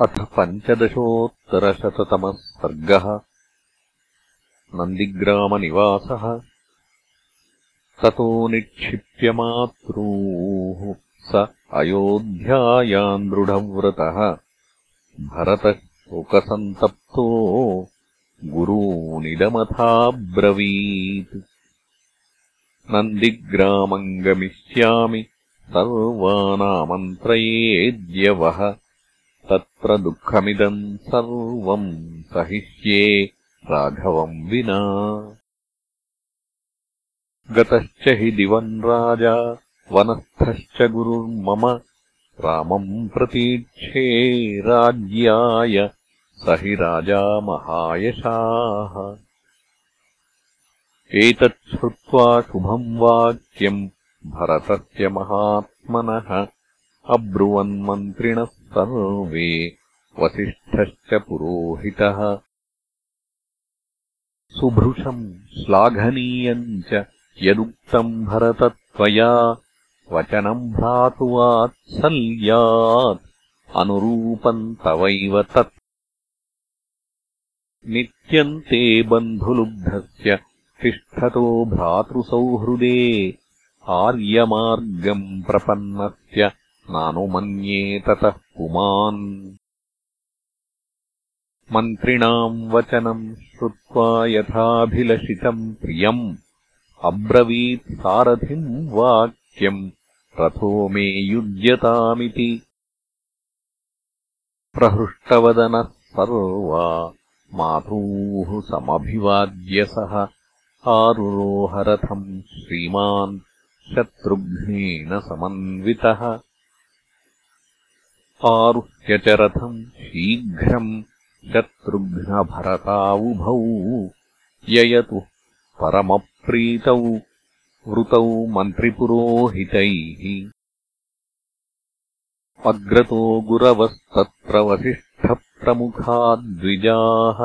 अथ पञ्चदशोत्तरशततमः सर्गः। नन्दिग्रामनिवासः। ततो निक्षिप्यमातॄः स अयोध्यायाम् दृढव्रतः। भरतः शोकसन्तप्तो गुरूनिदमथाब्रवीत्। नन्दिग्रामम् गमिष्यामि सर्वानामन्त्रयेद्यवः तत्र दुःखमिदम् सर्वम् सहिष्ये राघवम् विना। गतश्च हि दिवम् राजा वनस्थश्च गुरुर्मम रामम् प्रतीक्षे राज्याय स हि राजा महायशाः। एतत् श्रुत्वा शुभम् वाक्यम् भरतस्य महात्मनः अब्रुवन्मन्त्रिणः सर्वे वसिष्ठश्च पुरोहितः। सुभृशम् श्लाघनीयम् च यदुक्तम् भरतत्वया। वचनम् भ्रातुवात्सल्यात् अनुरूपम् तवैव तत्। नित्यम् ते बन्धुलुब्धस्य तिष्ठतो भ्रातृसौहृदे। आर्यमार्गम् प्रपन्नस्य नानुमन्ये ततः पुमान्। मन्त्रिणाम् वचनम् श्रुत्वा यथाभिलषितम् प्रियम्। अब्रवीत् सारथिम् वाक्यम्। रथो मे युज्यतामिति। प्रहृष्टवदनः सर्वा। मातॄः समभिवाद्य सः आरुरोहरथम् श्रीमान्। शत्रुघ्नेन समन्वितः आरुह्य च रथम् शीघ्रम् शत्रुघ्नभरतावुभौ ययतुः परमप्रीतौ वृतौ मन्त्रिपुरोहितैः। अग्रतो गुरवस्तत्र वसिष्ठप्रमुखाद्विजाः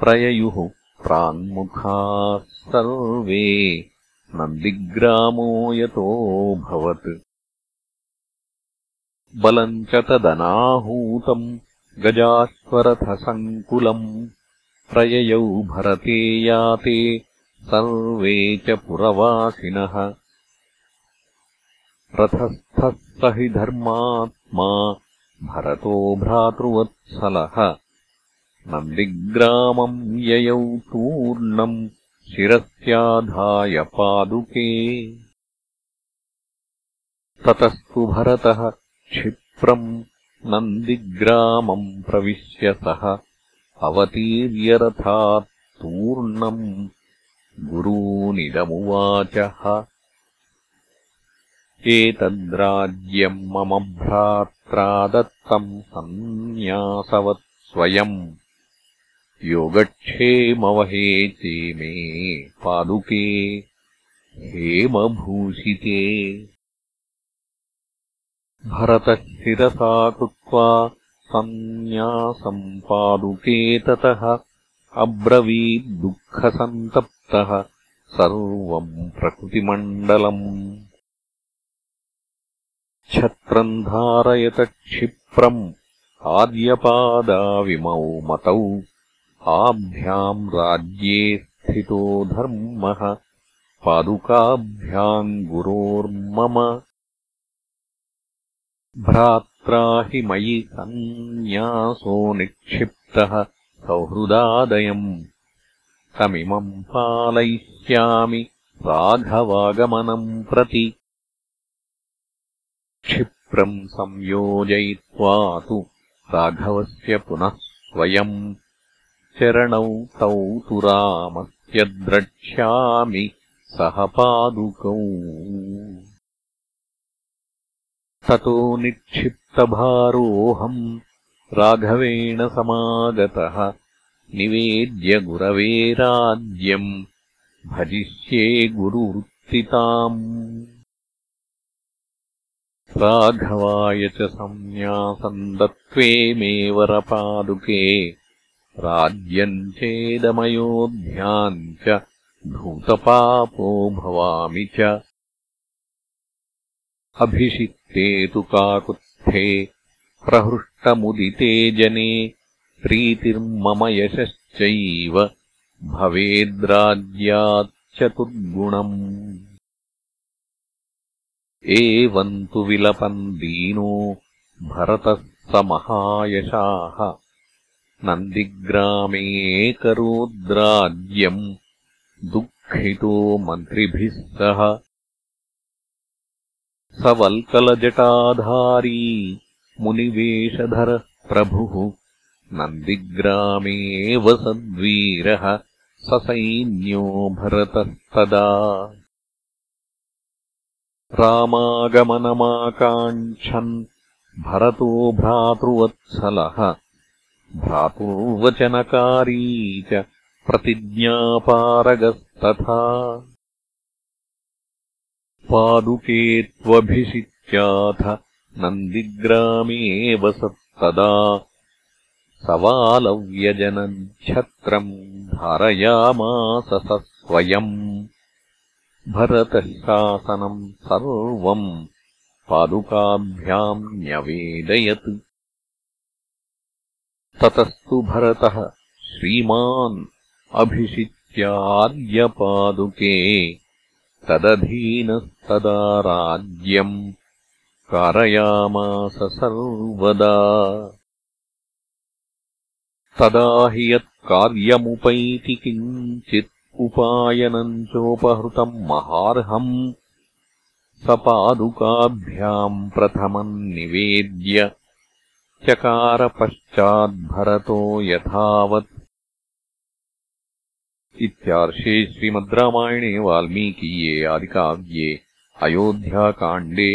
प्रययुः प्राङ्मुखाः सर्वे नन्दिग्रामो यतोऽभवत् बलम् च तदनाहूतम् गजाश्वरथसङ्कुलम् प्रययौ भरते याते सर्वे च पुरवासिनः। रथस्थः स हि धर्मात्मा भरतो भ्रातृवत्सलः। नन्दिग्रामम् ययौ तूर्णम् शिरस्याधाय पादुके। ततस्तु भरतः क्षिप्रम् नन्दिग्रामम् प्रविश्य सः अवतीर्यरथात् तूर्णम् गुरूनिदमुवाचः। एतद्राज्यम् मम भ्रात्रा दत्तम् सन्न्यासवत् स्वयम्। योगक्षेमवहे चे मे पादुके हेमभूषिते भरतः शिरसा कृत्वा सन्न्यासम्पादुके ततः अब्रवीद्दुःखसन्तप्तः सर्वम् प्रकृतिमण्डलम्। छत्रम् धारयत क्षिप्रम् आद्यपादाविमौ मतौ। आभ्याम् राज्ये स्थितो धर्मः। पादुकाभ्याम् गुरोर्मम भ्रात्रा हि मयि सन्न्यासो निक्षिप्तः सौहृदादयम्। तमिमम् पालयिष्यामि राघवागमनम् प्रति। क्षिप्रम् संयोजयित्वा तु राघवस्य पुनः स्वयम्। चरणौ तौ तु रामस्य द्रक्ष्यामि सह पादुकौ ततो निक्षिप्तभारोऽहम् राघवेण समागतः। निवेद्य गुरवे राज्यम्। भजिष्ये गुरुवृत्तिताम्। राघवाय च संन्यासम् दत्त्वे मे वरपादुके राज्यम् चेदमयोध्याम् च। धूतपापो भवामि च अभिषिक्ते तु काकुत्थे प्रहृष्टवदनः कष्टमुदिते जने प्रीतिर्मम यशश्चैव भवेद्राज्याच्चतुर्गुणम् एवम् तु विलपन् दीनो भरतः स महायशाः। नन्दिग्रामेकरोद्राज्यम् दुःखितो मन्त्रिभिः सह स वल्कलजटाधारी मुनिवेशधरः प्रभुः नन्दिग्रामेव सद्वीरः ससैन्यो भरतस्तदा। रामागमनमाकाङ्क्षन् भरतो भ्रातृवत्सलः। भ्रातुर्वचनकारी च प्रतिज्ञापारगस्तथा पादुके त्वभिषिच्याथ नन्दिग्रामे वसत्तदा सवालव्यजनम् छत्रम् धारयामास स स्वयम् भरतः शासनम् सर्वम् पादुकाभ्याम् न्यवेदयत्। ततस्तु भरतः श्रीमान् अभिषिच्यार्यपादुके तदधीनस्तदा राज्यम् कारयामास सर्वदा। तदा हि यत्कार्यमुपैति किञ्चित् उपायनम् चोपहृतम् महार्हम्। स पादुकाभ्याम् प्रथमम् निवेद्य चकारपश्चाद्भरतो यथावत्। इत्यार्षे श्रीमद्रामायणे वाल्मीकीये आदिकाव्ये अयोध्याकाण्डे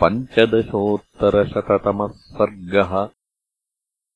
पञ्चदशोत्तरशततमः सर्गः